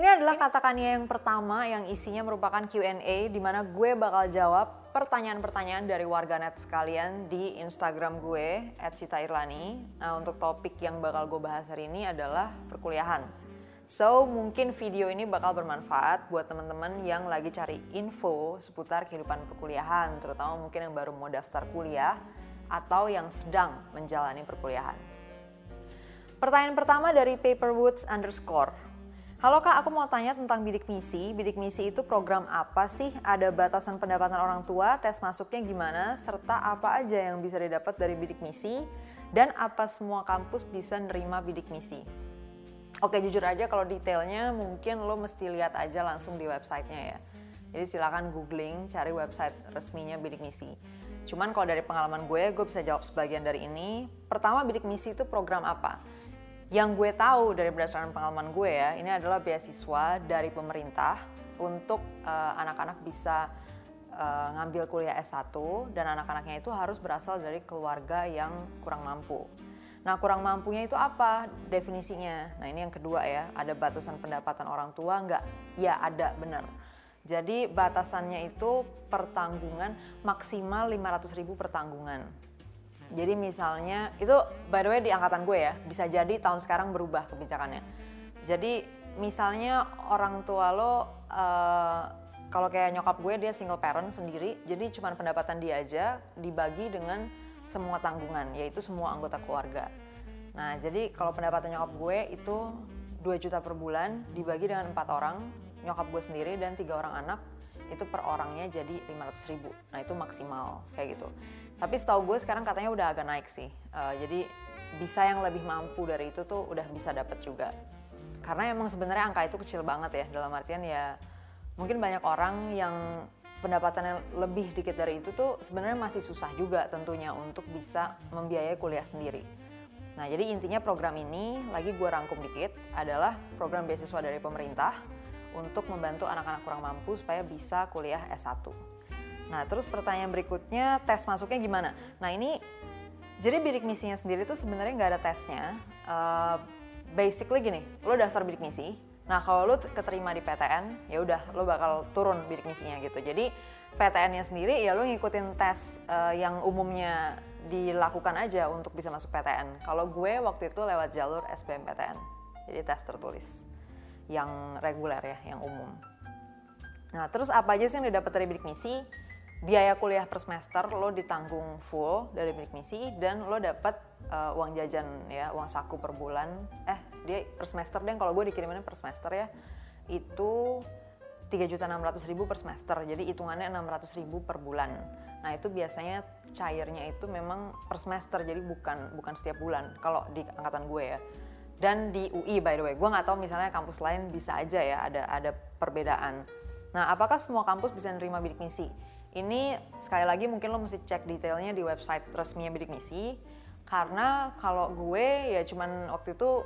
Ini adalah katakannya yang pertama yang isinya merupakan Q&A di mana gue bakal jawab pertanyaan-pertanyaan dari warganet sekalian di Instagram gue @citairlani. Nah, untuk topik yang bakal gue bahas hari ini adalah perkuliahan. So, mungkin video ini bakal bermanfaat buat teman-teman yang lagi cari info seputar kehidupan perkuliahan, terutama mungkin yang baru mau daftar kuliah atau yang sedang menjalani perkuliahan. Pertanyaan pertama dari Paperwoods underscore. Halo kak, aku mau tanya tentang bidik misi. Bidik misi itu program apa sih? Ada batasan pendapatan orang tua, tes masuknya gimana, serta apa aja yang bisa didapat dari bidik misi, dan apa semua kampus bisa nerima bidik misi? Oke, jujur aja kalau detailnya mungkin lo mesti lihat aja langsung di websitenya ya. Jadi silakan googling, cari website resminya bidik misi. Cuman kalau dari pengalaman gue, gue bisa jawab sebagian dari ini. Pertama, bidik misi itu program apa? Yang gue tahu dari berdasarkan pengalaman gue ya, ini adalah beasiswa dari pemerintah untuk uh, anak-anak bisa uh, ngambil kuliah S1 dan anak-anaknya itu harus berasal dari keluarga yang kurang mampu. Nah, kurang mampunya itu apa definisinya? Nah, ini yang kedua ya, ada batasan pendapatan orang tua enggak? Ya, ada, benar. Jadi batasannya itu pertanggungan maksimal 500 ribu pertanggungan. Jadi misalnya itu by the way di angkatan gue ya bisa jadi tahun sekarang berubah kebijakannya. Jadi misalnya orang tua lo uh, kalau kayak nyokap gue dia single parent sendiri, jadi cuma pendapatan dia aja dibagi dengan semua tanggungan yaitu semua anggota keluarga. Nah jadi kalau pendapatan nyokap gue itu 2 juta per bulan dibagi dengan empat orang nyokap gue sendiri dan tiga orang anak itu per orangnya jadi 500 ribu. Nah itu maksimal kayak gitu. Tapi setahu gue sekarang katanya udah agak naik sih. Uh, jadi bisa yang lebih mampu dari itu tuh udah bisa dapat juga. Karena emang sebenarnya angka itu kecil banget ya dalam artian ya mungkin banyak orang yang pendapatannya lebih dikit dari itu tuh sebenarnya masih susah juga tentunya untuk bisa membiayai kuliah sendiri. Nah jadi intinya program ini lagi gue rangkum dikit adalah program beasiswa dari pemerintah untuk membantu anak-anak kurang mampu supaya bisa kuliah S1. Nah, terus pertanyaan berikutnya, tes masuknya gimana? Nah, ini jadi bidik misinya sendiri tuh sebenarnya nggak ada tesnya. Uh, basically gini, lo daftar bidik misi. Nah, kalau lo keterima di PTN, ya udah lo bakal turun bidik misinya gitu. Jadi PTN-nya sendiri ya lo ngikutin tes uh, yang umumnya dilakukan aja untuk bisa masuk PTN. Kalau gue waktu itu lewat jalur SBMPTN, jadi tes tertulis yang reguler ya, yang umum. Nah, terus apa aja sih yang didapat dari bidik misi? Biaya kuliah per semester lo ditanggung full dari bidik misi dan lo dapat uh, uang jajan ya uang saku per bulan. Eh dia per semester deh kalau gue dikiriminnya per semester ya. Itu tiga juta enam ratus ribu per semester jadi hitungannya enam ratus ribu per bulan. Nah itu biasanya cairnya itu memang per semester jadi bukan bukan setiap bulan kalau di angkatan gue ya. Dan di UI by the way. Gue nggak tahu misalnya kampus lain bisa aja ya ada ada perbedaan. Nah apakah semua kampus bisa nerima bidik misi ini sekali lagi mungkin lo mesti cek detailnya di website resminya bidik misi karena kalau gue ya cuman waktu itu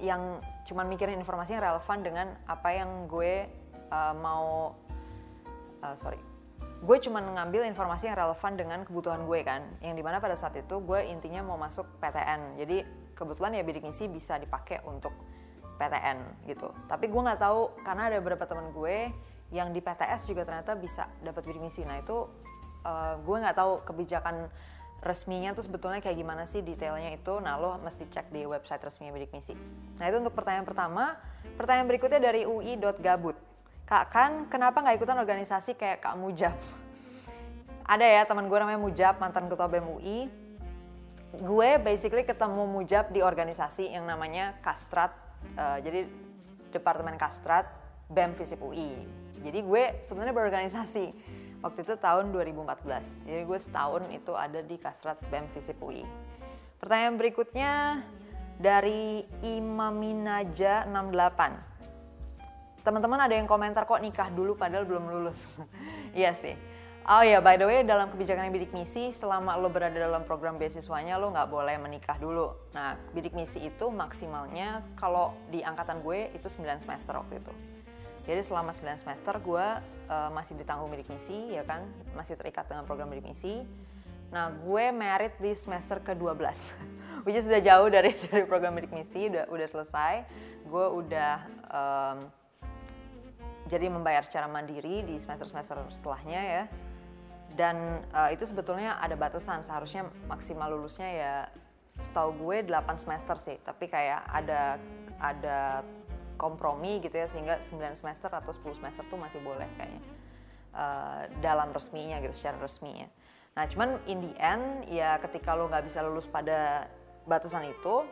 yang cuman mikirin informasi yang relevan dengan apa yang gue uh, mau uh, sorry. Gue cuman ngambil informasi yang relevan dengan kebutuhan gue kan. Yang di mana pada saat itu gue intinya mau masuk PTN jadi kebetulan ya bidik misi bisa dipakai untuk PTN gitu. Tapi gue nggak tahu karena ada beberapa teman gue yang di PTS juga ternyata bisa dapat bidik misi. Nah itu uh, gue nggak tahu kebijakan resminya tuh sebetulnya kayak gimana sih detailnya itu. Nah lo mesti cek di website resminya bidik misi. Nah itu untuk pertanyaan pertama. Pertanyaan berikutnya dari ui.gabut. Kak kan kenapa nggak ikutan organisasi kayak Kak Mujab? Ada ya teman gue namanya Mujab mantan ketua BEM UI. Gue basically ketemu Mujab di organisasi yang namanya Kastrat. Uh, jadi Departemen Kastrat BEM Visip UI jadi gue sebenarnya berorganisasi waktu itu tahun 2014. Jadi gue setahun itu ada di Kasrat BEM Visip UI. Pertanyaan berikutnya dari Imaminaja 68. Teman-teman ada yang komentar kok nikah dulu padahal belum lulus. iya sih. Oh ya, by the way, dalam kebijakan bidik misi, selama lo berada dalam program beasiswanya, lo nggak boleh menikah dulu. Nah, bidik misi itu maksimalnya kalau di angkatan gue itu 9 semester waktu itu. Jadi selama 9 semester gue uh, masih ditanggung bidik misi, ya kan, masih terikat dengan program bidik misi. Nah, gue merit di semester ke-12, which is sudah jauh dari dari program bidik misi, udah udah selesai. Gue udah um, jadi membayar secara mandiri di semester-semester setelahnya ya. Dan uh, itu sebetulnya ada batasan. Seharusnya maksimal lulusnya ya setahu gue 8 semester sih. Tapi kayak ada ada kompromi gitu ya sehingga 9 semester atau 10 semester tuh masih boleh kayaknya uh, dalam resminya gitu secara resminya. Nah cuman in the end ya ketika lo nggak bisa lulus pada batasan itu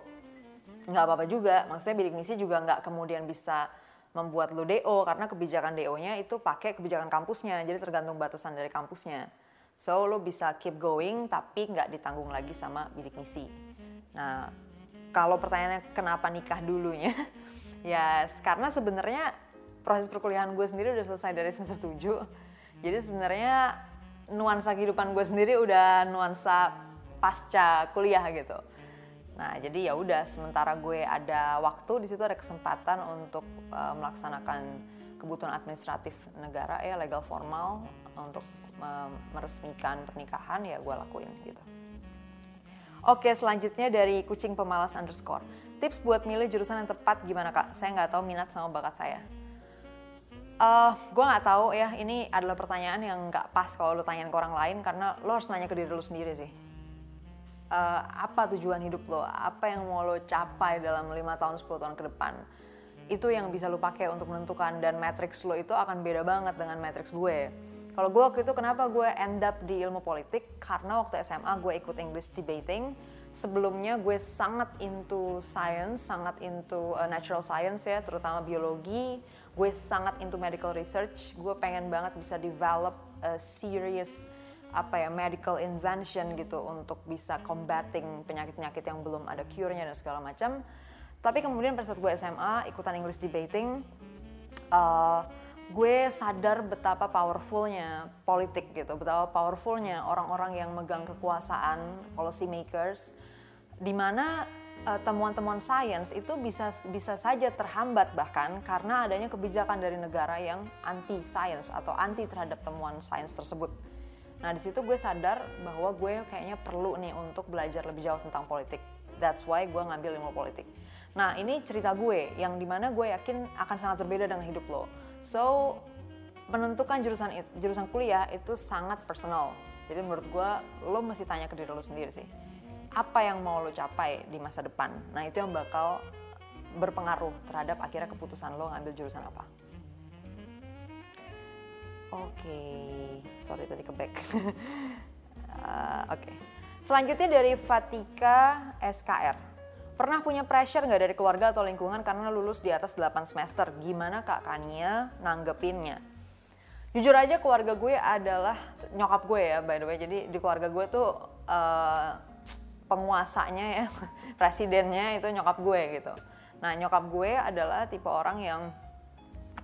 nggak apa-apa juga. Maksudnya bidik misi juga nggak kemudian bisa membuat lo DO karena kebijakan DO-nya itu pakai kebijakan kampusnya. Jadi tergantung batasan dari kampusnya. So lo bisa keep going tapi nggak ditanggung lagi sama bidik misi. Nah kalau pertanyaannya kenapa nikah dulunya ya karena sebenarnya proses perkuliahan gue sendiri udah selesai dari semester 7 jadi sebenarnya nuansa kehidupan gue sendiri udah nuansa pasca kuliah gitu Nah, jadi ya udah sementara gue ada waktu di situ ada kesempatan untuk uh, melaksanakan kebutuhan administratif negara ya legal formal untuk uh, meresmikan pernikahan ya gue lakuin gitu. Oke, selanjutnya dari kucing pemalas underscore. Tips buat milih jurusan yang tepat gimana kak? Saya nggak tahu minat sama bakat saya. Uh, gue nggak tahu ya, ini adalah pertanyaan yang nggak pas kalau lo tanyain ke orang lain karena lo harus nanya ke diri lo sendiri sih uh, apa tujuan hidup lo, apa yang mau lo capai dalam lima tahun 10 tahun ke depan. Itu yang bisa lo pakai untuk menentukan dan matrix lo itu akan beda banget dengan matrix gue. Kalau gue waktu itu kenapa gue end up di ilmu politik? Karena waktu SMA gue ikut English debating. Sebelumnya gue sangat into science, sangat into uh, natural science ya, terutama biologi. Gue sangat into medical research. Gue pengen banget bisa develop a serious apa ya medical invention gitu untuk bisa combating penyakit-penyakit yang belum ada cure-nya dan segala macam. Tapi kemudian pada saat gue SMA ikutan English debating, uh, gue sadar betapa powerfulnya politik gitu, betapa powerfulnya orang-orang yang megang kekuasaan, policy makers, di mana uh, temuan-temuan sains itu bisa bisa saja terhambat bahkan karena adanya kebijakan dari negara yang anti sains atau anti terhadap temuan sains tersebut. Nah di situ gue sadar bahwa gue kayaknya perlu nih untuk belajar lebih jauh tentang politik. That's why gue ngambil ilmu politik. Nah ini cerita gue yang di mana gue yakin akan sangat berbeda dengan hidup lo. So menentukan jurusan jurusan kuliah itu sangat personal. Jadi menurut gue lo mesti tanya ke diri lo sendiri sih. Apa yang mau lo capai di masa depan? Nah itu yang bakal berpengaruh terhadap akhirnya keputusan lo ngambil jurusan apa. Oke, okay. sorry tadi ke back. uh, Oke, okay. selanjutnya dari Fatika SKR. Pernah punya pressure nggak dari keluarga atau lingkungan karena lulus di atas 8 semester? Gimana Kak Kania nanggepinnya? Jujur aja keluarga gue adalah nyokap gue ya by the way. Jadi di keluarga gue tuh uh, penguasanya ya, presidennya itu nyokap gue gitu. Nah nyokap gue adalah tipe orang yang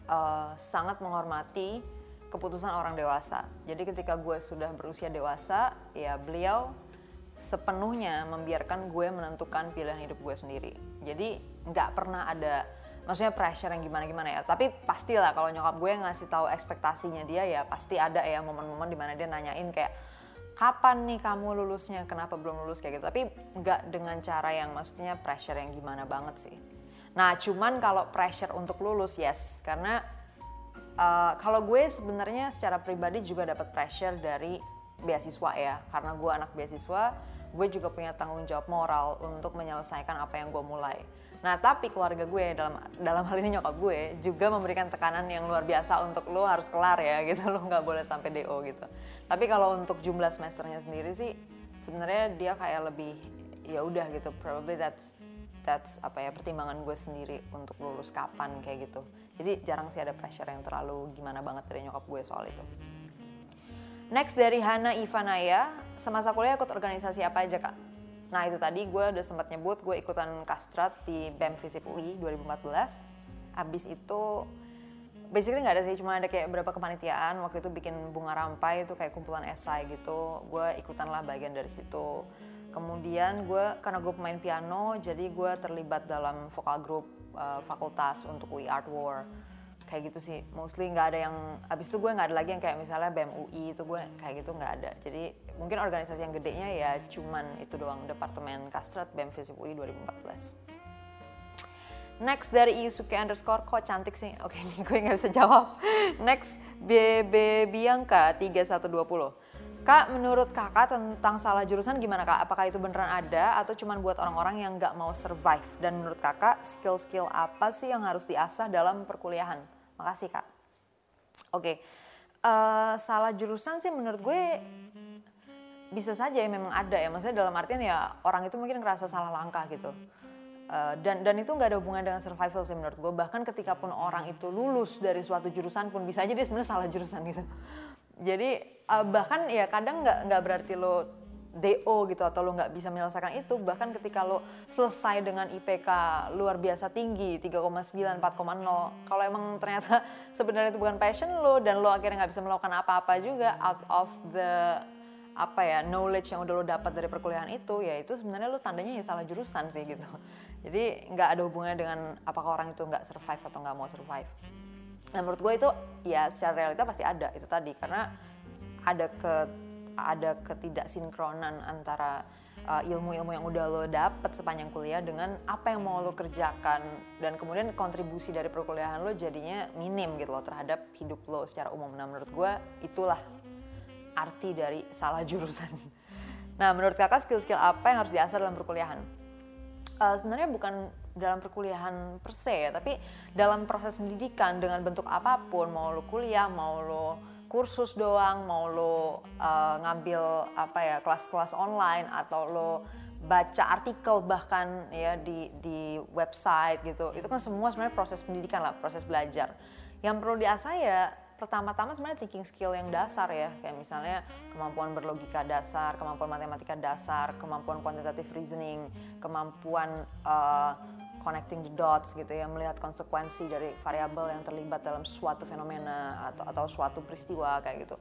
uh, sangat menghormati keputusan orang dewasa. Jadi ketika gue sudah berusia dewasa, ya beliau sepenuhnya membiarkan gue menentukan pilihan hidup gue sendiri. Jadi nggak pernah ada maksudnya pressure yang gimana-gimana ya. Tapi pastilah kalau nyokap gue ngasih tahu ekspektasinya dia ya pasti ada ya momen-momen di mana dia nanyain kayak kapan nih kamu lulusnya, kenapa belum lulus kayak gitu. Tapi nggak dengan cara yang maksudnya pressure yang gimana banget sih. Nah cuman kalau pressure untuk lulus yes, karena Uh, kalau gue sebenarnya secara pribadi juga dapat pressure dari beasiswa ya, karena gue anak beasiswa, gue juga punya tanggung jawab moral untuk menyelesaikan apa yang gue mulai. Nah tapi keluarga gue dalam dalam hal ini nyokap gue juga memberikan tekanan yang luar biasa untuk lo harus kelar ya gitu lo nggak boleh sampai do gitu. Tapi kalau untuk jumlah semesternya sendiri sih sebenarnya dia kayak lebih ya udah gitu probably that's that's apa ya pertimbangan gue sendiri untuk lulus kapan kayak gitu jadi jarang sih ada pressure yang terlalu gimana banget dari nyokap gue soal itu. Next dari Hana Ivanaya, semasa kuliah ikut organisasi apa aja kak? Nah itu tadi gue udah sempat nyebut gue ikutan kastrat di BEM Visip UI 2014. Abis itu basically nggak ada sih, cuma ada kayak beberapa kepanitiaan. Waktu itu bikin bunga rampai itu kayak kumpulan esai gitu. Gue ikutan lah bagian dari situ. Kemudian gue karena gue pemain piano, jadi gue terlibat dalam vokal group uh, fakultas untuk UI Art War kayak gitu sih mostly nggak ada yang abis itu gue nggak ada lagi yang kayak misalnya BEM UI itu gue kayak gitu nggak ada jadi mungkin organisasi yang gedenya ya cuman itu doang Departemen Kastrat BEM Visip UI 2014 Next dari Iyusuke underscore, kok cantik sih? Oke, ini gue nggak bisa jawab. Next, BB Bianca 3120. Kak, menurut kakak tentang salah jurusan gimana kak? Apakah itu beneran ada atau cuma buat orang-orang yang nggak mau survive? Dan menurut kakak, skill-skill apa sih yang harus diasah dalam perkuliahan? Makasih kak. Oke, okay. uh, eh, salah jurusan sih menurut gue bisa saja ya memang ada ya. Maksudnya dalam artian ya orang itu mungkin ngerasa salah langkah gitu Uh, dan dan itu nggak ada hubungan dengan survival sih menurut gue bahkan ketika pun orang itu lulus dari suatu jurusan pun bisa aja dia sebenarnya salah jurusan gitu jadi uh, bahkan ya kadang nggak nggak berarti lo DO gitu atau lo nggak bisa menyelesaikan itu bahkan ketika lo selesai dengan IPK luar biasa tinggi 3,9 4,0 kalau emang ternyata sebenarnya itu bukan passion lo dan lo akhirnya nggak bisa melakukan apa-apa juga out of the apa ya knowledge yang udah lo dapat dari perkuliahan itu ya itu sebenarnya lo tandanya ya salah jurusan sih gitu. Jadi nggak ada hubungannya dengan apakah orang itu nggak survive atau nggak mau survive. Nah menurut gue itu ya secara realita pasti ada itu tadi. Karena ada ke ada ketidaksinkronan antara uh, ilmu-ilmu yang udah lo dapet sepanjang kuliah dengan apa yang mau lo kerjakan dan kemudian kontribusi dari perkuliahan lo jadinya minim gitu loh terhadap hidup lo secara umum. Nah menurut gue itulah arti dari salah jurusan. Nah menurut kakak skill-skill apa yang harus diasah dalam perkuliahan? uh, sebenarnya bukan dalam perkuliahan per se ya, tapi dalam proses pendidikan dengan bentuk apa pun, mau lo kuliah, mau lo kursus doang, mau lo uh, ngambil apa ya kelas-kelas online atau lo baca artikel bahkan ya di di website gitu, itu kan semua sebenarnya proses pendidikan lah, proses belajar. Yang perlu diasah ya pertama-tama sebenarnya thinking skill yang dasar ya kayak misalnya kemampuan berlogika dasar, kemampuan matematika dasar, kemampuan quantitative reasoning, kemampuan uh, connecting the dots gitu ya melihat konsekuensi dari variabel yang terlibat dalam suatu fenomena atau atau suatu peristiwa kayak gitu.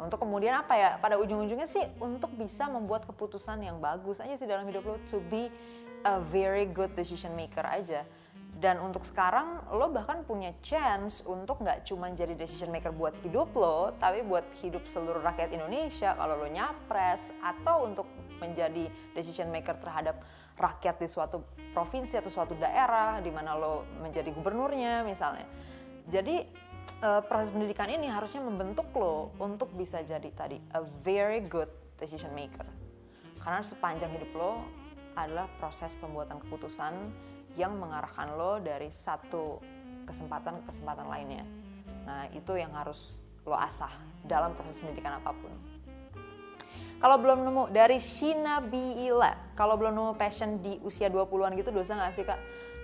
Untuk kemudian apa ya pada ujung-ujungnya sih untuk bisa membuat keputusan yang bagus aja sih dalam hidup lo to be a very good decision maker aja dan untuk sekarang lo bahkan punya chance untuk nggak cuma jadi decision maker buat hidup lo, tapi buat hidup seluruh rakyat Indonesia kalau lo nyapres atau untuk menjadi decision maker terhadap rakyat di suatu provinsi atau suatu daerah di mana lo menjadi gubernurnya misalnya. Jadi uh, proses pendidikan ini harusnya membentuk lo untuk bisa jadi tadi a very good decision maker. Karena sepanjang hidup lo adalah proses pembuatan keputusan yang mengarahkan lo dari satu kesempatan ke kesempatan lainnya. Nah, itu yang harus lo asah dalam proses pendidikan apa pun. Kalau belum nemu dari Shina Biila, kalau belum nemu passion di usia 20-an gitu dosa gak sih kak?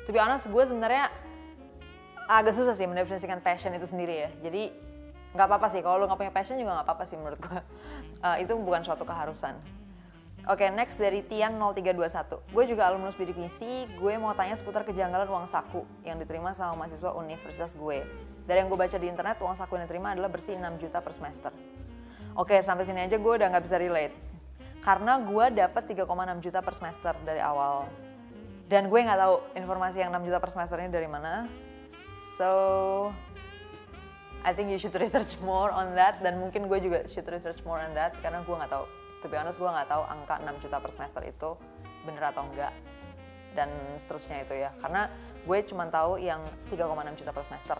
Tapi honest gue sebenarnya agak susah sih mendefinisikan passion itu sendiri ya. Jadi nggak apa-apa sih kalau lo nggak punya passion juga nggak apa-apa sih menurut gue. Uh, itu bukan suatu keharusan. Oke, okay, next dari Tian 0321. Gue juga alumnus bidik misi, gue mau tanya seputar kejanggalan uang saku yang diterima sama mahasiswa universitas gue. Dari yang gue baca di internet, uang saku yang diterima adalah bersih 6 juta per semester. Oke, sampai sini aja gue udah nggak bisa relate. Karena gue dapet 3,6 juta per semester dari awal. Dan gue nggak tahu informasi yang 6 juta per semester ini dari mana. So, I think you should research more on that. Dan mungkin gue juga should research more on that, karena gue nggak tahu to be honest gue nggak tahu angka 6 juta per semester itu bener atau enggak dan seterusnya itu ya karena gue cuma tahu yang 3,6 juta per semester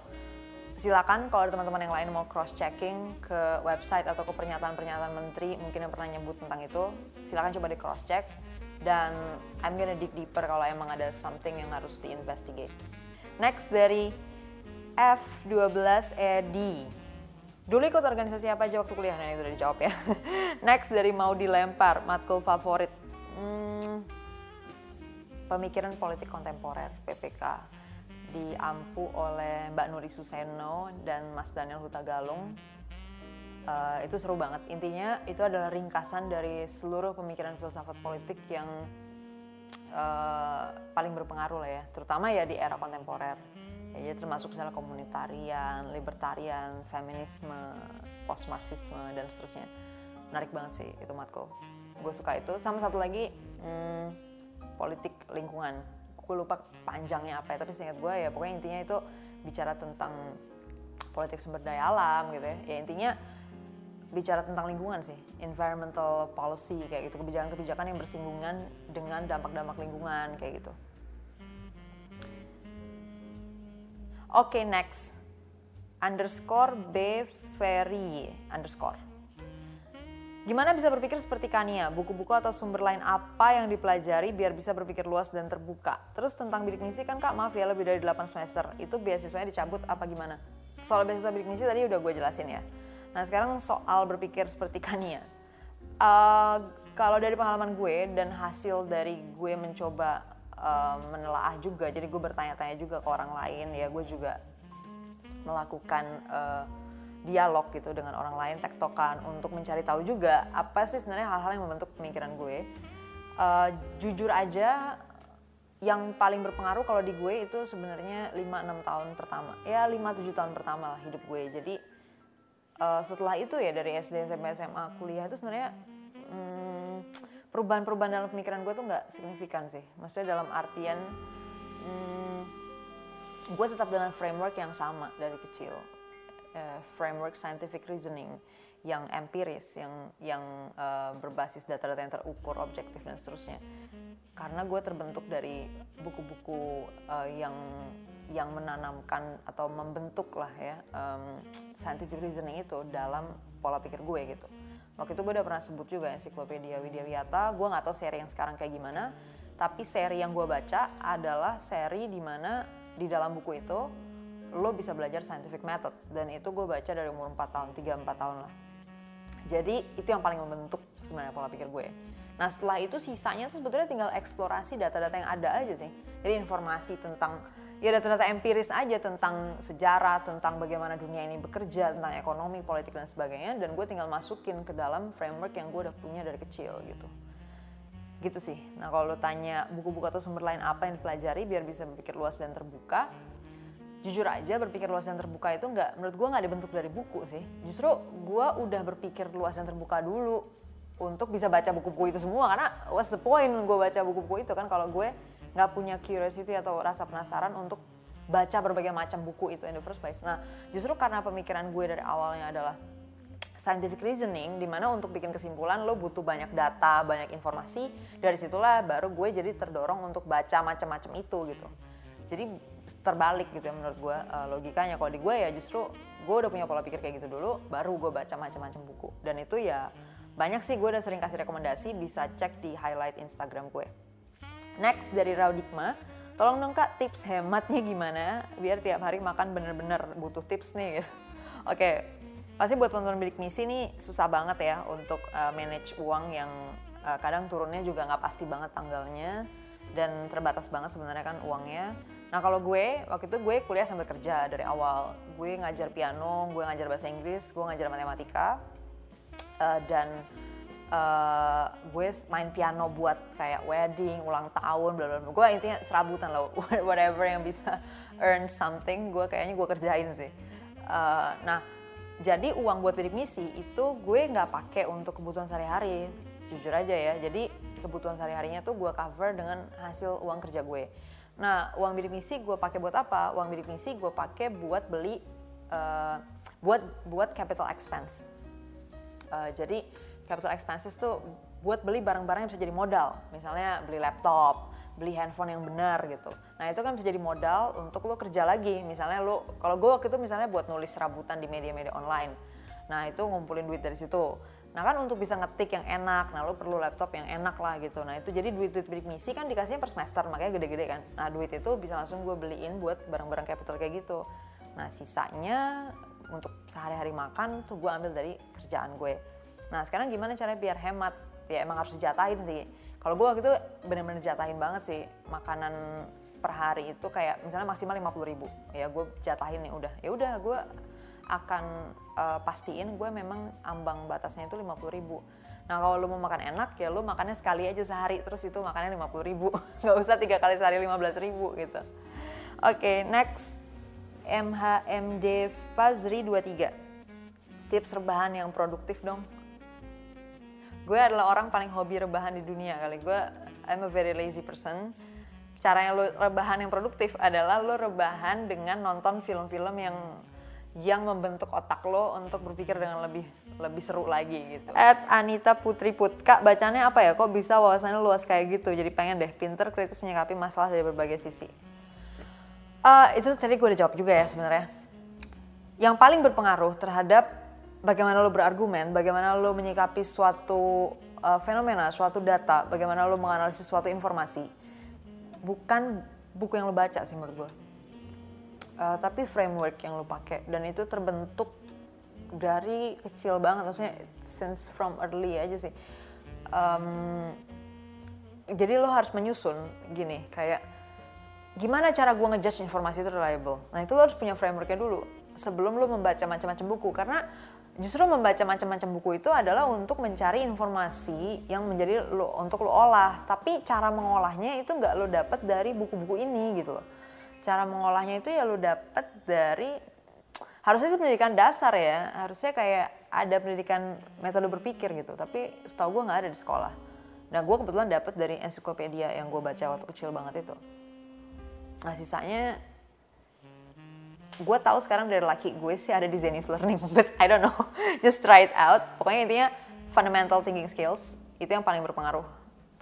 silakan kalau ada teman-teman yang lain mau cross checking ke website atau ke pernyataan-pernyataan menteri mungkin yang pernah nyebut tentang itu silakan coba di cross check dan I'm gonna dig deeper kalau emang ada something yang harus diinvestigate next dari F12ED Dulu ikut organisasi apa aja waktu kuliah? Nah, itu udah dijawab ya. Next dari mau dilempar, matkul favorit. Hmm, pemikiran politik kontemporer, PPK. Diampu oleh Mbak Nuri Suseno dan Mas Daniel Hutagalung. Uh, itu seru banget. Intinya itu adalah ringkasan dari seluruh pemikiran filsafat politik yang uh, paling berpengaruh lah ya, terutama ya di era kontemporer ya termasuk misalnya komunitarian, libertarian, feminisme, post-marxisme dan seterusnya. Menarik banget sih itu matkul. Gue suka itu. Sama satu lagi hmm, politik lingkungan. Gue lupa panjangnya apa ya, tapi seingat gue ya pokoknya intinya itu bicara tentang politik sumber daya alam gitu ya. Ya intinya bicara tentang lingkungan sih, environmental policy kayak gitu, kebijakan-kebijakan yang bersinggungan dengan dampak-dampak lingkungan kayak gitu. Oke, okay, next. Underscore B Ferry underscore. Gimana bisa berpikir seperti Kania? Buku-buku atau sumber lain apa yang dipelajari biar bisa berpikir luas dan terbuka? Terus tentang bidik misi kan kak maaf ya lebih dari 8 semester. Itu beasiswanya dicabut apa gimana? Soal beasiswa bidik misi tadi udah gue jelasin ya. Nah sekarang soal berpikir seperti Kania. Uh, kalau dari pengalaman gue dan hasil dari gue mencoba uh, menelaah juga, jadi gue bertanya-tanya juga ke orang lain ya gue juga melakukan uh, dialog gitu dengan orang lain, tektokan untuk mencari tahu juga apa sih sebenarnya hal-hal yang membentuk pemikiran gue. Uh, jujur aja yang paling berpengaruh kalau di gue itu sebenarnya 5-6 tahun pertama. Ya 5-7 tahun pertama lah hidup gue. Jadi uh, setelah itu ya dari SD, SMP, SMA, kuliah itu sebenarnya hmm, perubahan-perubahan dalam pemikiran gue tuh nggak signifikan sih. Maksudnya dalam artian hmm, gue tetap dengan framework yang sama dari kecil uh, framework scientific reasoning yang empiris, yang yang uh, berbasis data-data yang terukur, objektif dan seterusnya. Karena gue terbentuk dari buku-buku uh, yang yang menanamkan atau membentuk lah ya um, scientific reasoning itu dalam pola pikir gue gitu. Waktu itu gue udah pernah sebut juga ensiklopedia Widya Wiyata. Gue nggak tahu seri yang sekarang kayak gimana, tapi seri yang gue baca adalah seri di mana di dalam buku itu lo bisa belajar scientific method. Dan itu gue baca dari umur 4 tahun 3-4 tahun lah. Jadi itu yang paling membentuk sebenarnya pola pikir gue. Nah setelah itu sisanya tuh sebetulnya tinggal eksplorasi data-data yang ada aja sih. Jadi informasi tentang ya data-data empiris aja tentang sejarah tentang bagaimana dunia ini bekerja tentang ekonomi politik dan sebagainya. Dan gue tinggal masukin ke dalam framework yang gue udah punya dari kecil gitu. Gitu sih. Nah kalau lo tanya buku-buku atau sumber lain apa yang dipelajari biar bisa berpikir luas dan terbuka jujur aja berpikir luas dan terbuka itu nggak menurut gue nggak dibentuk dari buku sih. Justru gue udah berpikir luas dan terbuka dulu untuk bisa baca buku-buku itu semua. Karena what's the point gue baca buku-buku itu kan? Kalau gue nggak punya curiosity atau rasa penasaran untuk baca berbagai macam buku itu in the first place. Nah justru karena pemikiran gue dari awalnya adalah scientific reasoning di mana untuk bikin kesimpulan lo butuh banyak data banyak informasi. Dari situlah baru gue jadi terdorong untuk baca macam-macam itu gitu. Jadi terbalik gitu ya menurut gue uh, logikanya. Kalau di gue ya justru gue udah punya pola pikir kayak gitu dulu baru gue baca macam-macam buku. Dan itu ya banyak sih gue udah sering kasih rekomendasi bisa cek di highlight Instagram gue. Next dari Raudikma tolong dong kak tips hematnya gimana biar tiap hari makan bener-bener butuh tips nih. Oke okay. pasti buat teman-teman bidik misi nih susah banget ya untuk uh, manage uang yang uh, kadang turunnya juga nggak pasti banget tanggalnya dan terbatas banget sebenarnya kan uangnya Nah kalau gue, waktu itu gue kuliah sambil kerja dari awal. Gue ngajar piano, gue ngajar bahasa Inggris, gue ngajar matematika. Uh, dan uh, gue main piano buat kayak wedding, ulang tahun, bla bla. Gue intinya serabutan loh, whatever yang bisa earn something, gue kayaknya gue kerjain sih. Uh, nah, jadi uang buat bidik misi itu gue nggak pakai untuk kebutuhan sehari-hari, jujur aja ya. Jadi kebutuhan sehari-harinya tuh gue cover dengan hasil uang kerja gue. Nah, uang bidik misi gue pakai buat apa? Uang bidik misi gue pakai buat beli uh, buat buat capital expense. Uh, jadi capital expenses tuh buat beli barang-barang yang bisa jadi modal. Misalnya beli laptop, beli handphone yang benar gitu. Nah itu kan bisa jadi modal untuk lo kerja lagi. Misalnya lo, kalau gue waktu itu misalnya buat nulis serabutan di media-media online. Nah itu ngumpulin duit dari situ. Nah kan untuk bisa ngetik yang enak, nah lo perlu laptop yang enak lah gitu. Nah itu jadi duit-duit bidik misi kan dikasihnya per semester, makanya gede-gede kan. Nah duit itu bisa langsung gue beliin buat barang-barang capital kayak gitu. Nah sisanya untuk sehari-hari makan tuh gue ambil dari kerjaan gue. Nah sekarang gimana caranya biar hemat? Ya emang harus dijatahin sih. Kalau gue waktu itu bener-bener jatahin banget sih makanan per hari itu kayak misalnya maksimal 50 ribu. Ya gue jatahin nih udah. Ya udah gue akan uh, pastiin gue memang ambang batasnya itu 50 ribu. Nah kalau lu mau makan enak ya lu makannya sekali aja sehari terus itu makannya 50 ribu. Gak usah tiga kali sehari 15 ribu gitu. Oke okay, next MHMD Fazri 23 Tips rebahan yang produktif dong Gue adalah orang paling hobi rebahan di dunia kali Gue I'm a very lazy person Cara yang lo rebahan yang produktif adalah lo rebahan dengan nonton film-film yang yang membentuk otak lo untuk berpikir dengan lebih lebih seru lagi gitu. At Anita Putri Put, kak bacanya apa ya? Kok bisa wawasannya luas kayak gitu? Jadi pengen deh pinter kritis menyikapi masalah dari berbagai sisi. Uh, itu tadi gue udah jawab juga ya sebenarnya. Yang paling berpengaruh terhadap bagaimana lo berargumen, bagaimana lo menyikapi suatu uh, fenomena, suatu data, bagaimana lo menganalisis suatu informasi, bukan buku yang lo baca sih menurut gue, uh, tapi framework yang lo pakai. Dan itu terbentuk dari kecil banget, maksudnya since from early aja sih. Um, jadi lo harus menyusun gini, kayak gimana cara gue ngejudge informasi itu reliable? Nah itu lo harus punya frameworknya dulu sebelum lo membaca macam-macam buku. Karena justru membaca macam-macam buku itu adalah untuk mencari informasi yang menjadi lo untuk lo olah. Tapi cara mengolahnya itu nggak lo dapet dari buku-buku ini gitu loh cara mengolahnya itu ya lo dapet dari harusnya sih pendidikan dasar ya. Harusnya kayak ada pendidikan metode berpikir gitu. Tapi setahu gue nggak ada di sekolah. Nah gue kebetulan dapet dari ensiklopedia yang gue baca waktu kecil banget itu. Nah sisanya gue tahu sekarang dari laki gue sih ada di Zenith Learning but I don't know. Just try it out. Pokoknya intinya fundamental thinking skills itu yang paling berpengaruh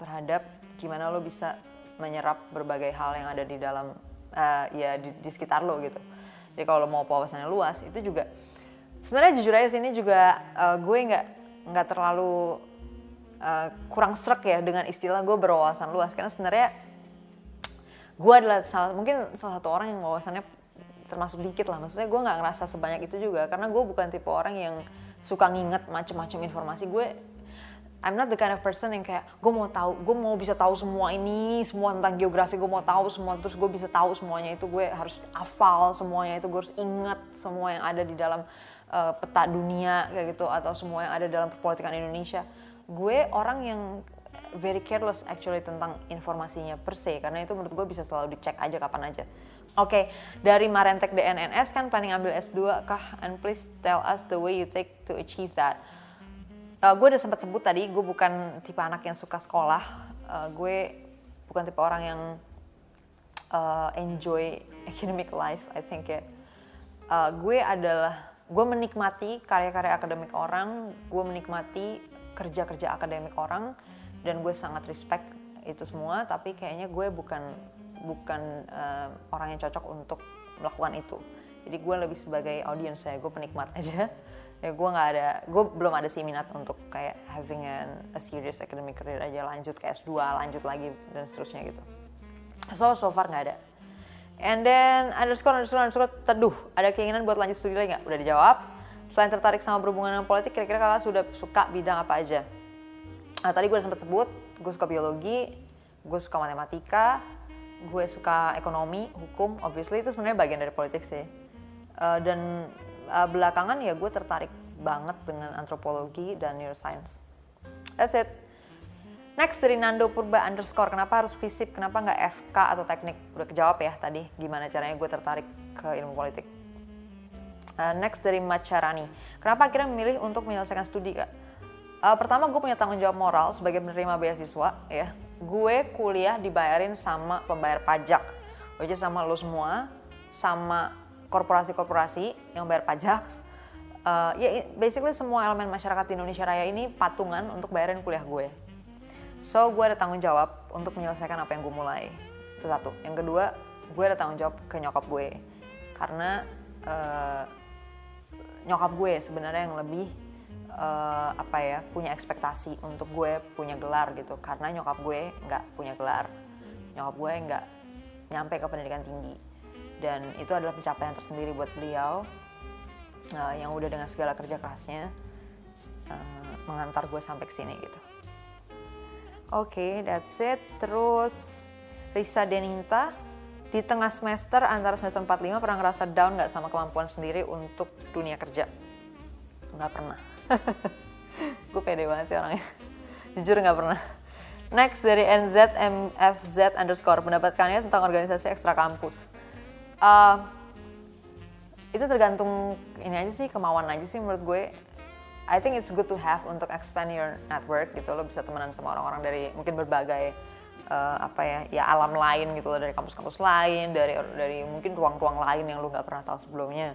terhadap gimana lo bisa menyerap berbagai hal yang ada di dalam uh, ya di, di sekitar lo gitu. Jadi kalau lo mau wawasannya luas itu juga sebenarnya jujur aja sini juga uh, gue nggak nggak terlalu uh, kurang serak ya dengan istilah gue berwawasan luas. Karena sebenarnya gue adalah salah mungkin salah satu orang yang wawasannya termasuk dikit lah. Maksudnya gue nggak ngerasa sebanyak itu juga. Karena gue bukan tipe orang yang suka nginget macem-macem informasi. Gue I'm not the kind of person yang kayak gue mau tahu gue mau bisa tahu semua ini semua tentang geografi gue mau tahu semua terus gue bisa tahu semuanya itu gue harus hafal semuanya itu gue harus ingat semua yang ada di dalam uh, peta dunia kayak gitu atau semua yang ada dalam perpolitikan Indonesia gue orang yang very careless actually tentang informasinya per se karena itu menurut gue bisa selalu dicek aja kapan aja. Oke, okay, dari Marentek DNNS kan planning ambil S2 kah? And please tell us the way you take to achieve that. Uh, gue udah sempat sebut tadi, gue bukan tipe anak yang suka sekolah. Uh, gue bukan tipe orang yang uh, enjoy academic life, I think ya. Uh, gue adalah, gue menikmati karya-karya akademik orang, gue menikmati kerja-kerja akademik orang, dan gue sangat respect itu semua tapi kayaknya gue bukan bukan uh, orang yang cocok untuk melakukan itu jadi gue lebih sebagai audience saya gue penikmat aja ya gue nggak ada gue belum ada sih minat untuk kayak having an, a serious academic career aja lanjut ke S2 lanjut lagi dan seterusnya gitu. So so far nggak ada. And then underscore underscore underscore teduh ada keinginan buat lanjut studi lagi nggak? Udah dijawab. Selain tertarik sama berhubungan dengan politik kira-kira kakak sudah suka bidang apa aja? Nah, tadi gue sempat sebut, gue suka biologi, gue suka matematika, gue suka ekonomi, hukum, obviously itu sebenarnya bagian dari politik sih. Uh, dan uh, belakangan ya gue tertarik banget dengan antropologi dan neuroscience. That's it. Next dari Nando Purba underscore, kenapa harus fisip, kenapa nggak FK atau teknik? Udah kejawab ya tadi, gimana caranya gue tertarik ke ilmu politik. Uh, next dari Macarani, kenapa akhirnya memilih untuk menyelesaikan studi kak? Uh, pertama gue punya tanggung jawab moral sebagai penerima beasiswa ya. Gue kuliah dibayarin sama pembayar pajak, which sama lo semua, sama korporasi-korporasi yang bayar pajak. Uh, ya basically semua elemen masyarakat di Indonesia Raya ini patungan untuk bayarin kuliah gue. So gue ada tanggung jawab untuk menyelesaikan apa yang gue mulai. Itu satu. Yang kedua, gue ada tanggung jawab ke nyokap gue. Karena uh, nyokap gue sebenarnya yang lebih uh, apa ya punya ekspektasi untuk gue punya gelar gitu karena nyokap gue nggak punya gelar nyokap gue nggak nyampe ke pendidikan tinggi dan itu adalah pencapaian tersendiri buat beliau uh, yang udah dengan segala kerja kerasnya uh, mengantar gue sampai ke sini gitu. Oke okay, that's it. Terus Risa Deninta di tengah semester antara semester 45 pernah ngerasa down nggak sama kemampuan sendiri untuk dunia kerja? Nggak pernah. Gue pede banget sih orangnya. Jujur nggak pernah. Next dari NZMFZ underscore pendapatkannya tentang organisasi ekstra kampus uh, itu tergantung ini aja sih kemauan aja sih menurut gue I think it's good to have untuk expand your network gitu lo bisa temenan sama orang-orang dari mungkin berbagai uh, apa ya ya alam lain gitu loh dari kampus-kampus lain dari dari mungkin ruang-ruang lain yang lo nggak pernah tahu sebelumnya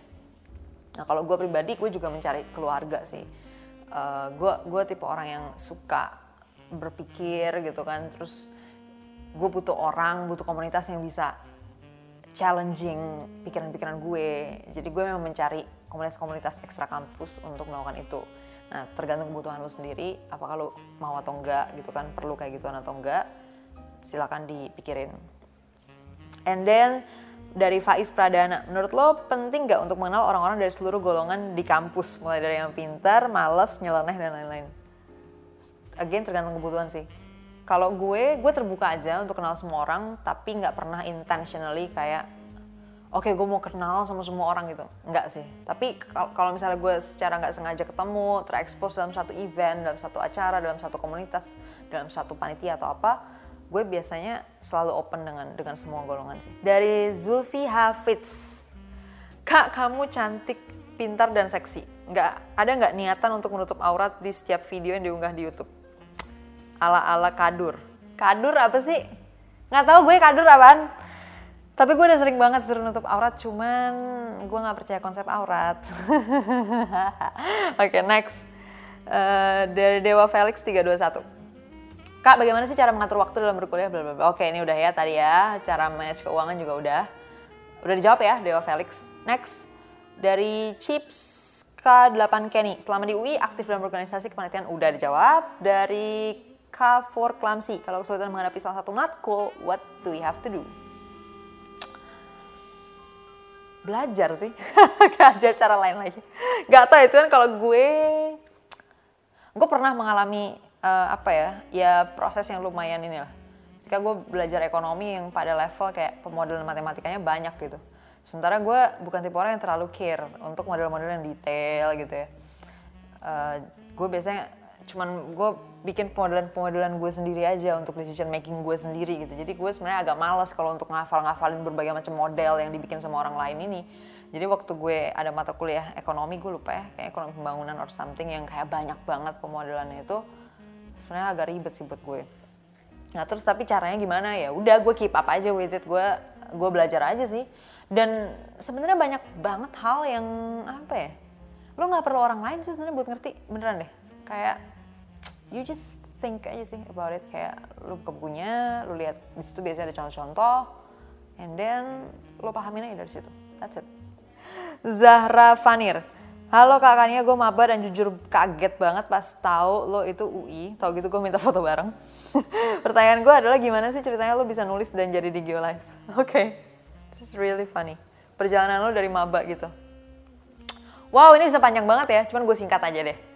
Nah kalau gue pribadi gue juga mencari keluarga sih. Gue uh, gue tipe orang yang suka berpikir gitu kan. Terus gue butuh orang, butuh komunitas yang bisa challenging pikiran-pikiran gue. Jadi gue memang mencari komunitas-komunitas ekstra kampus untuk melakukan itu. Nah, tergantung kebutuhan lo sendiri, apakah lo mau atau enggak gitu kan, perlu kayak gituan atau enggak, silakan dipikirin. And then dari Faiz Pradana, menurut lo penting nggak untuk mengenal orang-orang dari seluruh golongan di kampus, mulai dari yang pintar, males, nyeleneh dan lain-lain? Again tergantung kebutuhan sih. Kalau gue, gue terbuka aja untuk kenal semua orang, tapi nggak pernah intentionally kayak, oke okay, gue mau kenal sama semua orang gitu. Nggak sih. Tapi kalau misalnya gue secara nggak sengaja ketemu, terekspos dalam satu event, dalam satu acara, dalam satu komunitas, dalam satu panitia atau apa, gue biasanya selalu open dengan dengan semua golongan sih. Dari Zulfi Hafiz, kak kamu cantik, pintar dan seksi. Nggak ada nggak niatan untuk menutup aurat di setiap video yang diunggah di YouTube? Ala ala kadur. Kadur apa sih? Nggak tahu gue kadur apaan. Tapi gue udah sering banget suruh nutup aurat, cuman gue nggak percaya konsep aurat. Oke, okay, next. Uh, dari Dewa Felix 321 Kak, bagaimana sih cara mengatur waktu dalam berkuliah? Bla bla. Oke, ini udah ya tadi ya. Cara manage keuangan juga udah. Udah dijawab ya, Dewa Felix. Next, dari Chips K8 Kenny. Selama di UI, aktif dalam organisasi kepanitiaan udah dijawab. Dari K4 Klamsi, kalau kesulitan menghadapi salah satu matkul, what do we have to do? Belajar sih, gak ada cara lain lagi. Gak tau ya, cuman kalau gue, gue pernah mengalami uh, apa ya ya proses yang lumayan ini lah. Ketika gue belajar ekonomi yang pada level kayak pemodelan matematikanya banyak gitu. Sementara gue bukan tipe orang yang terlalu care untuk model-model yang detail gitu ya. Uh, gue biasanya cuman gue bikin pemodelan-pemodelan gue sendiri aja untuk decision making gue sendiri gitu. Jadi gue sebenarnya agak malas kalau untuk ngafal-ngafalin berbagai macam model yang dibikin sama orang lain ini. Jadi waktu gue ada mata kuliah ekonomi gue lupa ya kayak ekonomi pembangunan or something yang kayak banyak banget pemodelannya itu sebenarnya agak ribet sih buat gue nah terus tapi caranya gimana? Ya udah gue keep up aja with it. Gue gue belajar aja sih. Dan sebenarnya banyak banget hal yang apa ya lo nggak perlu orang lain sih sebenarnya buat ngerti. Beneran deh. Kayak you just think aja sih about it kayak lo buka bukunya lo lihat di situ biasanya ada contoh-contoh and then lo pahamin aja dari situ that's it Zahra Fanir Halo kak Kania, gue maba dan jujur kaget banget pas tahu lo itu UI. Tahu gitu gue minta foto bareng. Pertanyaan gue adalah gimana sih ceritanya lo bisa nulis dan jadi di Geolife? Oke, okay. this is really funny. Perjalanan lo dari maba gitu. Wow, ini bisa panjang banget ya. Cuman gue singkat aja deh.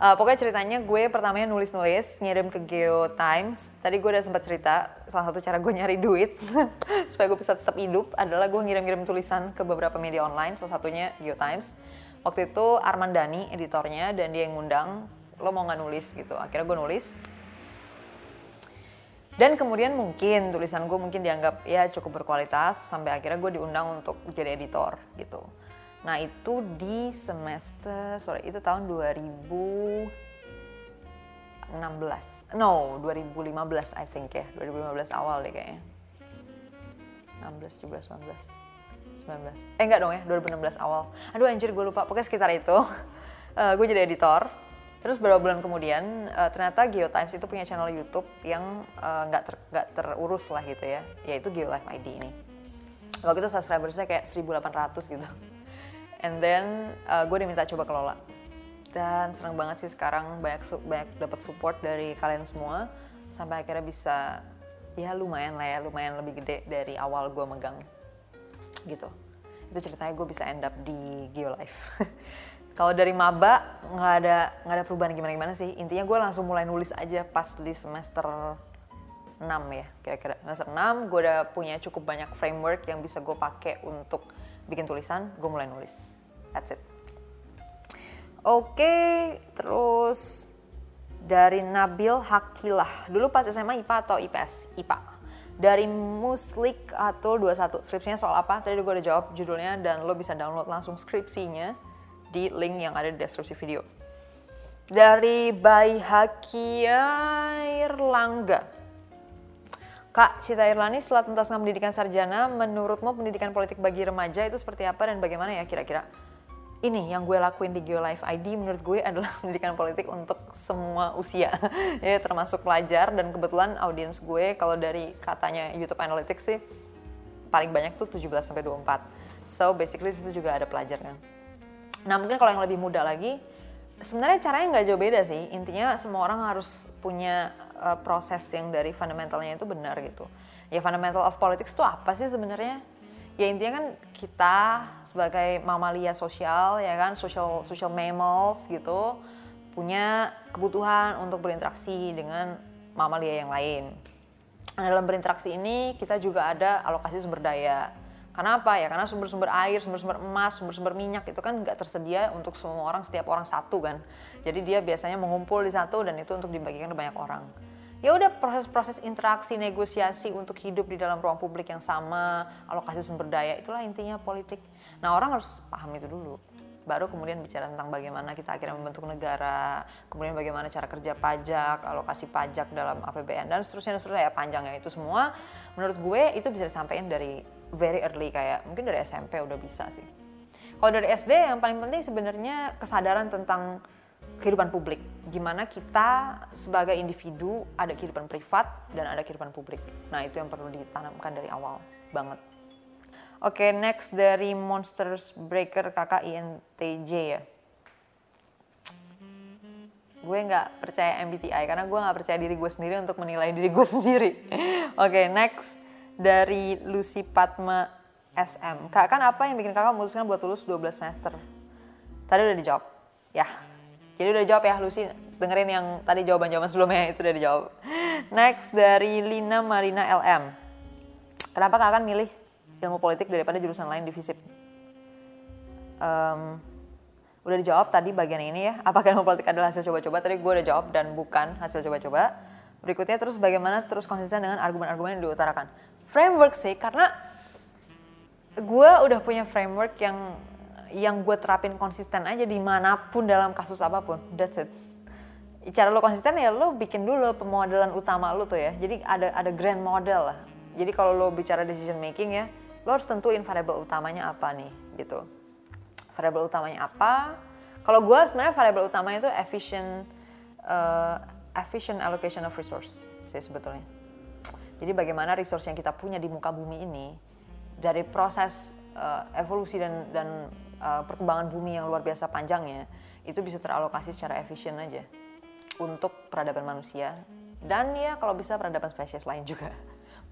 Uh, pokoknya ceritanya gue pertamanya nulis-nulis, ngirim ke Geo Times. Tadi gue udah sempat cerita, salah satu cara gue nyari duit supaya gue bisa tetap hidup adalah gue ngirim-ngirim tulisan ke beberapa media online, salah satunya Geo Times. Waktu itu Arman Dhani editornya dan dia yang ngundang lo mau nggak nulis? gitu. Akhirnya gue nulis. Dan kemudian mungkin tulisan gue mungkin dianggap ya cukup berkualitas sampai akhirnya gue diundang untuk jadi editor gitu nah itu di semester sorry itu tahun 2016 no 2015 I think ya. 2015 awal deh kayaknya. 16 17 19 2019 eh enggak dong ya 2016 awal. Aduh anjir gue lupa. Pokoknya sekitar itu. Uh, eh, gue jadi editor. Terus beberapa bulan kemudian uh, ternyata Geotimes itu punya channel YouTube yang eh, nggak uh, ter, terurus lah gitu ya. Yaitu GeoLife ID ini. Waktu itu subscribersnya kayak 1800 gitu and then uh, gue diminta coba kelola. Dan senang banget sih sekarang banyak banyak dapat support dari kalian semua. Sampai akhirnya bisa ya lumayan lah ya lumayan lebih gede dari awal gue megang. Gitu. Itu ceritanya gue bisa end up di Geolife. Kalau dari maba nggak ada nggak ada perubahan gimana gimana sih. Intinya gue langsung mulai nulis aja pas di semester 6 ya kira-kira. Semester 6 gue udah punya cukup banyak framework yang bisa gue pakai untuk bikin tulisan gue mulai nulis that's it oke terus dari Nabil Hakilah dulu pas SMA IPA atau IPS IPA dari Muslik atau 21. Skripsinya soal apa? Tadi gue udah jawab judulnya dan lo bisa download langsung skripsinya di link yang ada di deskripsi video. Dari Bay Hakia Irlangga. Kak Cita Irlani setelah tuntas pendidikan sarjana, menurutmu pendidikan politik bagi remaja itu seperti apa dan bagaimana ya kira-kira? ini yang gue lakuin di GeoLife ID menurut gue adalah pendidikan politik untuk semua usia ya termasuk pelajar dan kebetulan audiens gue kalau dari katanya YouTube Analytics sih paling banyak tuh 17 sampai 24. So basically di situ juga ada pelajar kan. Nah mungkin kalau yang lebih muda lagi, sebenarnya caranya nggak jauh beda sih. Intinya semua orang harus punya uh, proses yang dari fundamentalnya itu benar gitu. Ya fundamental of politics itu apa sih sebenarnya? Ya intinya kan kita sebagai mamalia sosial ya kan, social social mammals gitu punya kebutuhan untuk berinteraksi dengan mamalia yang lain. Nah, dalam berinteraksi ini kita juga ada alokasi sumber daya. Kenapa ya? Karena sumber-sumber air, sumber-sumber emas, sumber-sumber minyak itu kan nggak tersedia untuk semua orang setiap orang satu kan. Jadi dia biasanya mengumpul di satu dan itu untuk dibagikan ke banyak orang. Ya udah proses-proses interaksi, negosiasi untuk hidup di dalam ruang publik yang sama, alokasi sumber daya itulah intinya politik. Nah orang harus paham itu dulu baru kemudian bicara tentang bagaimana kita akhirnya membentuk negara, kemudian bagaimana cara kerja pajak, alokasi pajak dalam APBN dan seterusnya dan seterusnya ya panjang ya itu semua menurut gue itu bisa disampaikan dari very early kayak mungkin dari SMP udah bisa sih. Kalau dari SD yang paling penting sebenarnya kesadaran tentang kehidupan publik. Gimana kita sebagai individu ada kehidupan privat dan ada kehidupan publik. Nah itu yang perlu ditanamkan dari awal banget. Oke, okay, next dari Monsters Breaker kakak INTJ ya. Gue nggak percaya MBTI karena gue nggak percaya diri gue sendiri untuk menilai diri gue sendiri. Oke, okay, next dari Lucy Padma SM. Kak, kan apa yang bikin kakak memutuskan buat lulus 12 semester? Tadi udah dijawab. Ya, jadi udah dijawab ya Lucy. Dengerin yang tadi jawaban-jawaban sebelumnya itu udah dijawab. Next dari Lina Marina LM. Kenapa kakak milih ilmu politik daripada jurusan lain di FISIP. Um, udah dijawab tadi bagian ini ya, apakah ilmu politik adalah hasil coba-coba? Tadi gue udah jawab dan bukan hasil coba-coba. Berikutnya terus bagaimana terus konsisten dengan argumen-argumen yang diutarakan. Framework sih, karena gue udah punya framework yang yang gue terapin konsisten aja di mana pun dalam kasus apa pun. That's it. Cara lo konsisten ya lo bikin dulu pemodelan utama lo tuh ya. Jadi ada ada grand model lah. Jadi kalau lo bicara decision making ya, lo harus tentuin variabel utamanya apa nih gitu variabel utamanya apa kalau gue sebenarnya variabel utamanya itu efficient uh, efficient allocation of resource sih sebetulnya jadi bagaimana resource yang kita punya di muka bumi ini dari proses uh, evolusi dan dan uh, perkembangan bumi yang luar biasa panjangnya itu bisa teralokasi secara efisien aja untuk peradaban manusia. Dan ya kalau bisa peradaban spesies lain juga.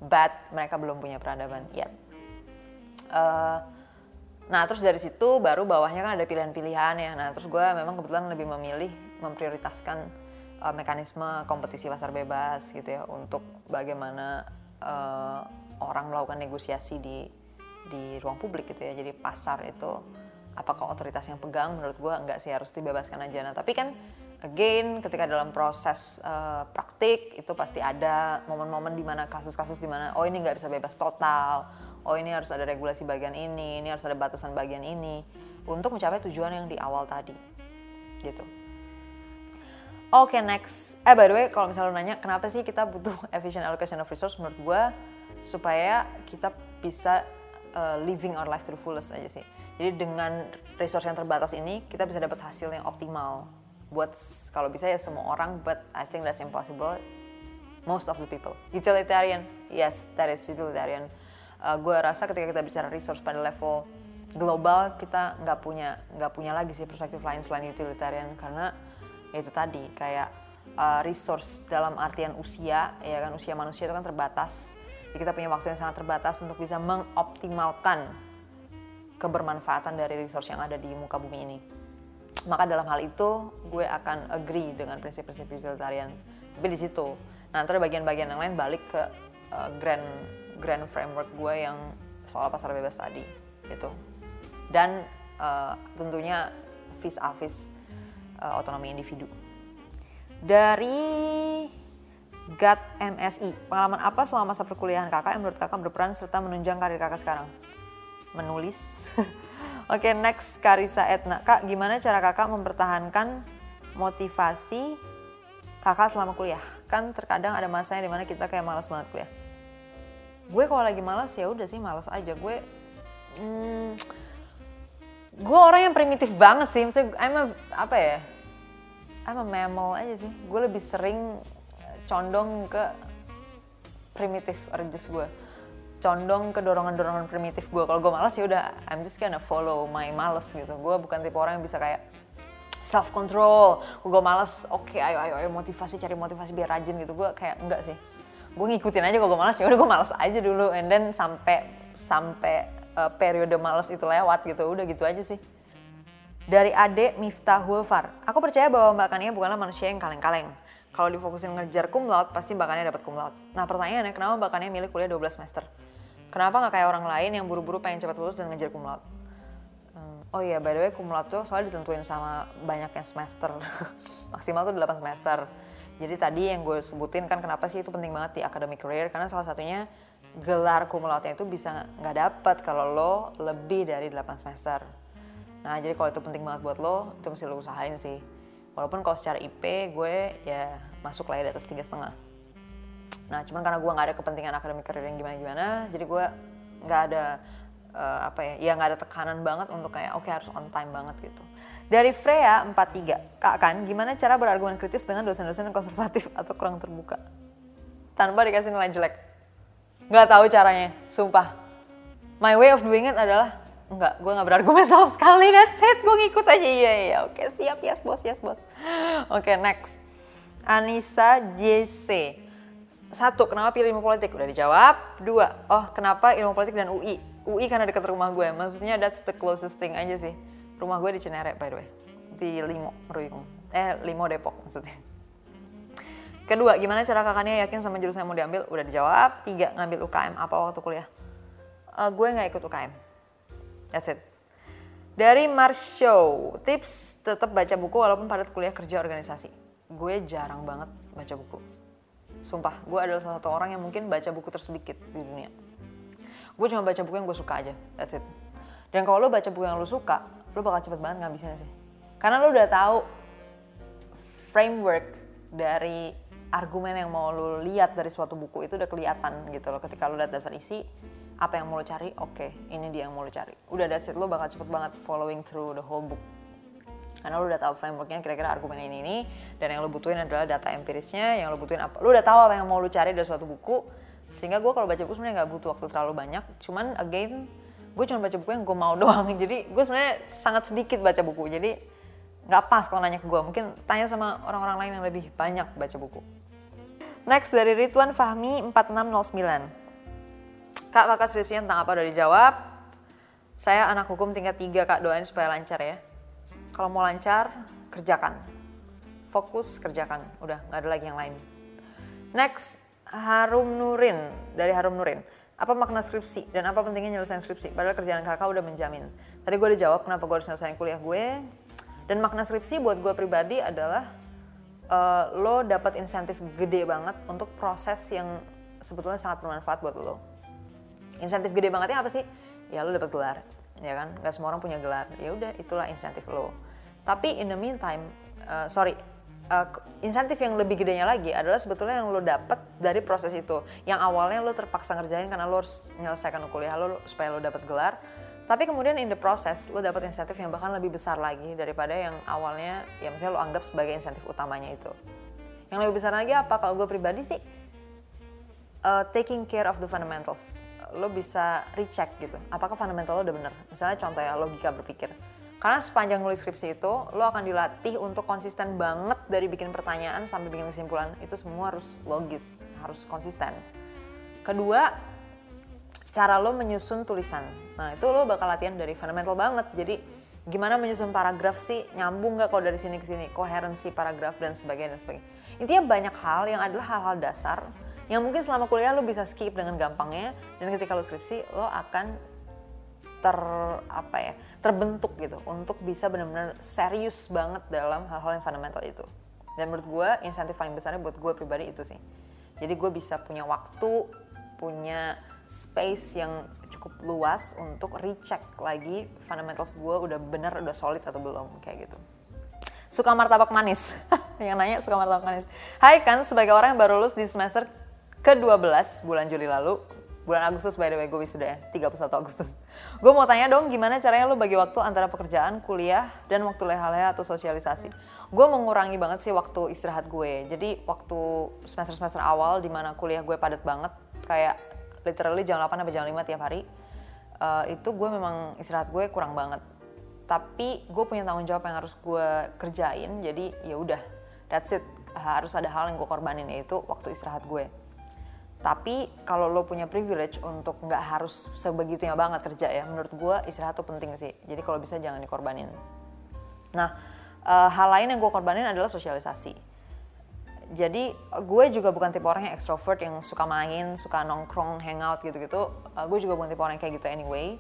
But mereka belum punya peradaban yet. Uh, nah terus dari situ baru bawahnya kan ada pilihan-pilihan ya. Nah terus gue memang kebetulan lebih memilih memprioritaskan uh, mekanisme kompetisi pasar bebas gitu ya untuk bagaimana uh, orang melakukan negosiasi di di ruang publik gitu ya. Jadi pasar itu apakah otoritas yang pegang menurut gue enggak sih harus dibebaskan aja nah tapi kan again ketika dalam proses uh, praktik itu pasti ada momen-momen di mana kasus-kasus di mana oh ini nggak bisa bebas total oh ini harus ada regulasi bagian ini, ini harus ada batasan bagian ini untuk mencapai tujuan yang di awal tadi. Gitu. Oke okay, next. Eh by the way kalau misalnya lo nanya kenapa sih kita butuh efficient allocation of resource menurut gue supaya kita bisa uh, living our life to the fullest aja sih. Jadi dengan resource yang terbatas ini kita bisa dapat hasil yang optimal. Buat kalau bisa ya semua orang but I think that's impossible. Most of the people. Utilitarian, yes that is utilitarian. Uh, gue rasa ketika kita bicara resource pada level global kita nggak punya nggak punya lagi sih perspektif lain selain utilitarian. Karena ya itu tadi kayak uh, resource dalam artian usia ya kan? Usia manusia itu kan terbatas. Jadi kita punya waktu yang sangat terbatas untuk bisa mengoptimalkan kebermanfaatan dari resource yang ada di muka bumi ini. Maka dalam hal itu gue akan agree dengan prinsip-prinsip utilitarian. Tapi di situ nah nanti bagian-bagian yang lain balik ke uh, grand grand framework gue yang soal pasar bebas tadi gitu. Dan uh, tentunya vis a vis otonomi individu. Dari GAT MSI pengalaman apa selama masa perkuliahan kakak yang menurut kakak berperan serta menunjang karir kakak sekarang menulis. Oke okay, next Karisa Etna kak gimana cara kakak mempertahankan motivasi kakak selama kuliah? Kan terkadang ada masanya di mana kita kayak malas banget kuliah. Gue kalau lagi malas ya udah sih malas aja. Gue hmm, gue orang yang primitif banget sih. Maksudnya I'm a, apa ya? I'm a mammal aja sih. Gue lebih sering condong ke primitif urges gue condong ke dorongan-dorongan primitif gue kalau gue malas ya udah I'm just gonna follow my males gitu gue bukan tipe orang yang bisa kayak self control gue males oke okay, ayo ayo ayo motivasi cari motivasi biar rajin gitu gue kayak enggak sih gue ngikutin aja kalau gue malas ya udah gue malas aja dulu and then sampai sampai uh, periode malas itu lewat gitu udah gitu aja sih dari Ade Miftahul Far. Aku percaya bahwa Mbak Kania bukanlah manusia yang kaleng-kaleng. Kalau difokusin ngejar cum pasti Mbak Kania dapat cum. Nah pertanyaannya, kenapa Mbak Kania milih kuliah 12 semester? Kenapa nggak kayak orang lain yang buru-buru pengen cepat lulus dan ngejar laude? Hmm, oh iya, by the way laude tuh soalnya ditentuin sama banyaknya semester. Maksimal tuh 8 semester. Jadi tadi yang gue sebutin kan kenapa sih itu penting banget di academic career, karena salah satunya gelar laude itu bisa nggak dapat kalau lo lebih dari 8 semester. Nah jadi kalau itu penting banget buat lo, itu mesti lo usahain sih. Walaupun kalau secara IP gue ya masuk lah ya di atas tiga setengah. Nah cuman karena gue nggak ada kepentingan akademik karir yang gimana-gimana, jadi gue nggak ada uh, apa ya, ya nggak ada tekanan banget untuk kayak oke okay, harus on time banget gitu. Dari Freya 43, Kak Kan, gimana cara berargumen kritis dengan dosen-dosen yang konservatif atau kurang terbuka? Tanpa dikasih nilai jelek. Nggak tahu caranya, sumpah. My way of doing it adalah Enggak, gue gak berargumen sama sekali, that's it, gue ngikut aja, iya, iya, oke, siap, yes bos, yes bos. Oke, next. Anissa JC. Satu, kenapa pilih ilmu politik? Udah dijawab. Dua, oh kenapa ilmu politik dan UI? UI karena dekat rumah gue, maksudnya that's the closest thing aja sih. Rumah gue di Cinere, by the way. Di Limo, Ruyung. Eh, Limo Depok maksudnya. Kedua, gimana cara kakaknya yakin sama jurusan yang mau diambil? Udah dijawab. Tiga, ngambil UKM apa waktu kuliah? Uh, gue nggak ikut UKM That's it. Dari Mars Show, tips tetap baca buku walaupun padat kuliah kerja organisasi. Gue jarang banget baca buku. Sumpah, gue adalah salah satu orang yang mungkin baca buku tersedikit di dunia. Gue cuma baca buku yang gue suka aja, that's it. Dan kalau lo baca buku yang lo suka, lo bakal cepet banget ngabisinnya sih. Karena lo udah tahu framework dari argumen yang mau lo lihat dari suatu buku itu udah kelihatan gitu loh. Ketika lo lihat dasar isi, apa yang mau lo cari oke okay, ini dia yang mau lo cari udah that's it lo bakal cepet banget following through the whole book karena lo udah tahu frameworknya kira-kira argumen ini ini. Dan yang lo butuhin adalah data empirisnya yang lo butuhin apa. Lo udah tahu apa yang mau lo cari dari suatu buku. Sehingga gue kalau baca buku sebenarnya nggak butuh waktu terlalu banyak. Cuman again gue cuma baca buku yang gue mau doang. Jadi gue sebenarnya sangat sedikit baca buku. Jadi nggak pas kalau nanya ke gue mungkin tanya sama orang-orang lain yang lebih banyak baca buku. Next dari Ridwan Fahmi 4609 Kak, kakak skripsinya tentang apa? Udah dijawab. Saya anak hukum tingkat 3, Kak. Doain supaya lancar ya. Kalau mau lancar, kerjakan. Fokus, kerjakan. Udah, nggak ada lagi yang lain. Next, Harum Nurin. Dari Harum Nurin. Apa makna skripsi dan apa pentingnya nyelesain skripsi? Padahal kerjaan kakak udah menjamin. Tadi gue udah jawab kenapa gue harus nyelesain kuliah gue. Dan makna skripsi buat gue pribadi adalah uh, lo dapat insentif gede banget untuk proses yang sebetulnya sangat bermanfaat buat lo insentif gede bangetnya apa sih ya lo dapet gelar ya kan? Gak semua orang punya gelar. Ya udah itulah insentif lo. Tapi in the meantime uh, sorry uh, insentif yang lebih gedenya lagi adalah sebetulnya yang lo dapet dari proses itu. Yang awalnya lo terpaksa ngerjain karena lo harus menyelesaikan kuliah lo supaya lo dapet gelar. Tapi kemudian in the process lo dapet insentif yang bahkan lebih besar lagi daripada yang awalnya ya misalnya lo anggap sebagai insentif utamanya itu. Yang lebih besar lagi apa? Kalau gue pribadi sih uh, taking care of the fundamentals lo bisa recheck gitu apakah fundamental lo udah bener. Misalnya contoh ya logika berpikir. Karena sepanjang nulis skripsi itu lo akan dilatih untuk konsisten banget dari bikin pertanyaan sampai bikin kesimpulan. Itu semua harus logis harus konsisten. Kedua cara lo menyusun tulisan. Nah itu lo bakal latihan dari fundamental banget. Jadi gimana menyusun paragraf sih? Nyambung nggak kalau dari sini ke sini? Koherensi paragraf dan sebagainya dan sebagainya. Intinya banyak hal yang adalah hal-hal dasar yang mungkin selama kuliah lo bisa skip dengan gampangnya dan ketika lo skripsi lo akan ter apa ya terbentuk gitu untuk bisa benar-benar serius banget dalam hal-hal yang fundamental itu. Dan menurut gue insentif paling besarnya buat gue pribadi itu sih. Jadi gue bisa punya waktu punya space yang cukup luas untuk recheck lagi fundamentals gue udah bener udah solid atau belum kayak gitu. Suka martabak manis. Yang nanya suka martabak manis. Hai kan sebagai orang yang baru lulus di semester ke-12 bulan Juli lalu. Bulan Agustus by the way gue wisuda ya, 31 Agustus. Gue mau tanya dong gimana caranya lo bagi waktu antara pekerjaan, kuliah, dan waktu leha-leha atau sosialisasi. Gue mengurangi banget sih waktu istirahat gue. Jadi waktu semester-semester awal di mana kuliah gue padat banget, kayak literally jam 8 sampai jam 5 tiap hari uh, itu gue memang istirahat gue kurang banget tapi gue punya tanggung jawab yang harus gue kerjain jadi ya udah that's it harus ada hal yang gue korbanin yaitu waktu istirahat gue tapi kalau lo punya privilege untuk nggak harus sebegitunya banget kerja ya menurut gue istirahat tuh penting sih jadi kalau bisa jangan dikorbanin nah uh, hal lain yang gue korbanin adalah sosialisasi jadi gue juga bukan tipe orang yang extrovert yang suka main, suka nongkrong, hangout gitu-gitu. Uh, gue juga bukan tipe orang yang kayak gitu anyway.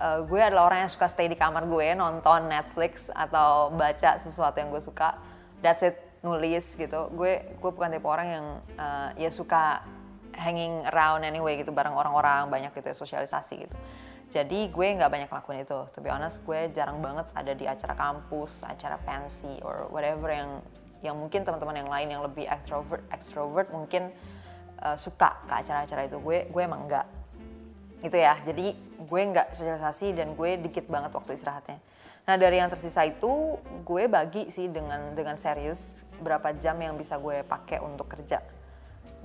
Uh, gue adalah orang yang suka stay di kamar gue, nonton Netflix atau baca sesuatu yang gue suka. That's it, nulis gitu. Gue gue bukan tipe orang yang uh, ya suka hanging around anyway gitu bareng orang-orang banyak gitu ya sosialisasi gitu. Jadi gue nggak banyak lakuin itu. To be honest, gue jarang banget ada di acara kampus, acara pensi, or whatever yang yang mungkin teman-teman yang lain yang lebih extrovert extrovert mungkin uh, suka ke acara-acara itu. Gue gue emang enggak itu ya. Jadi gue nggak sosialisasi dan gue dikit banget waktu istirahatnya. Nah dari yang tersisa itu gue bagi sih dengan dengan serius berapa jam yang bisa gue pakai untuk kerja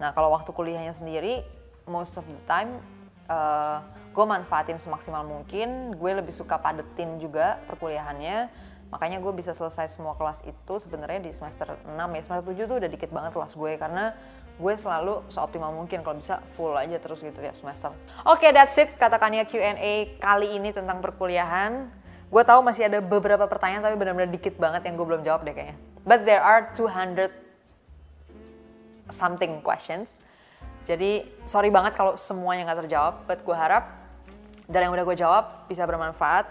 nah kalau waktu kuliahnya sendiri most of the time uh, gue manfaatin semaksimal mungkin. Gue lebih suka padetin juga perkuliahannya. Makanya gue bisa selesai semua kelas itu sebenarnya di semester 6 ya. Semester 7 tuh udah dikit banget kelas gue karena gue selalu seoptimal mungkin kalau bisa full aja terus gitu tiap semester. Oke okay, that's it katakannya Q&A kali ini tentang perkuliahan. Gue tahu masih ada beberapa pertanyaan tapi benar-benar dikit banget yang gue belum jawab deh kayaknya. But there are 200 something questions jadi sorry banget kalau semuanya nggak terjawab but gue harap dari yang udah gue jawab bisa bermanfaat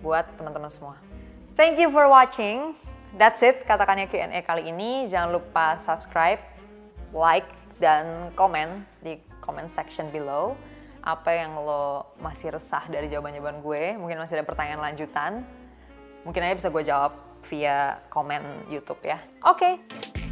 buat teman-teman semua Thank you for watching. That's it katakannya Q&A kali ini. Jangan lupa subscribe, like, dan komen di comment section below. Apa yang lo masih resah dari jawaban-jawaban gue. Mungkin masih ada pertanyaan lanjutan. Mungkin aja bisa gue jawab via komen YouTube ya. Oke. Okay.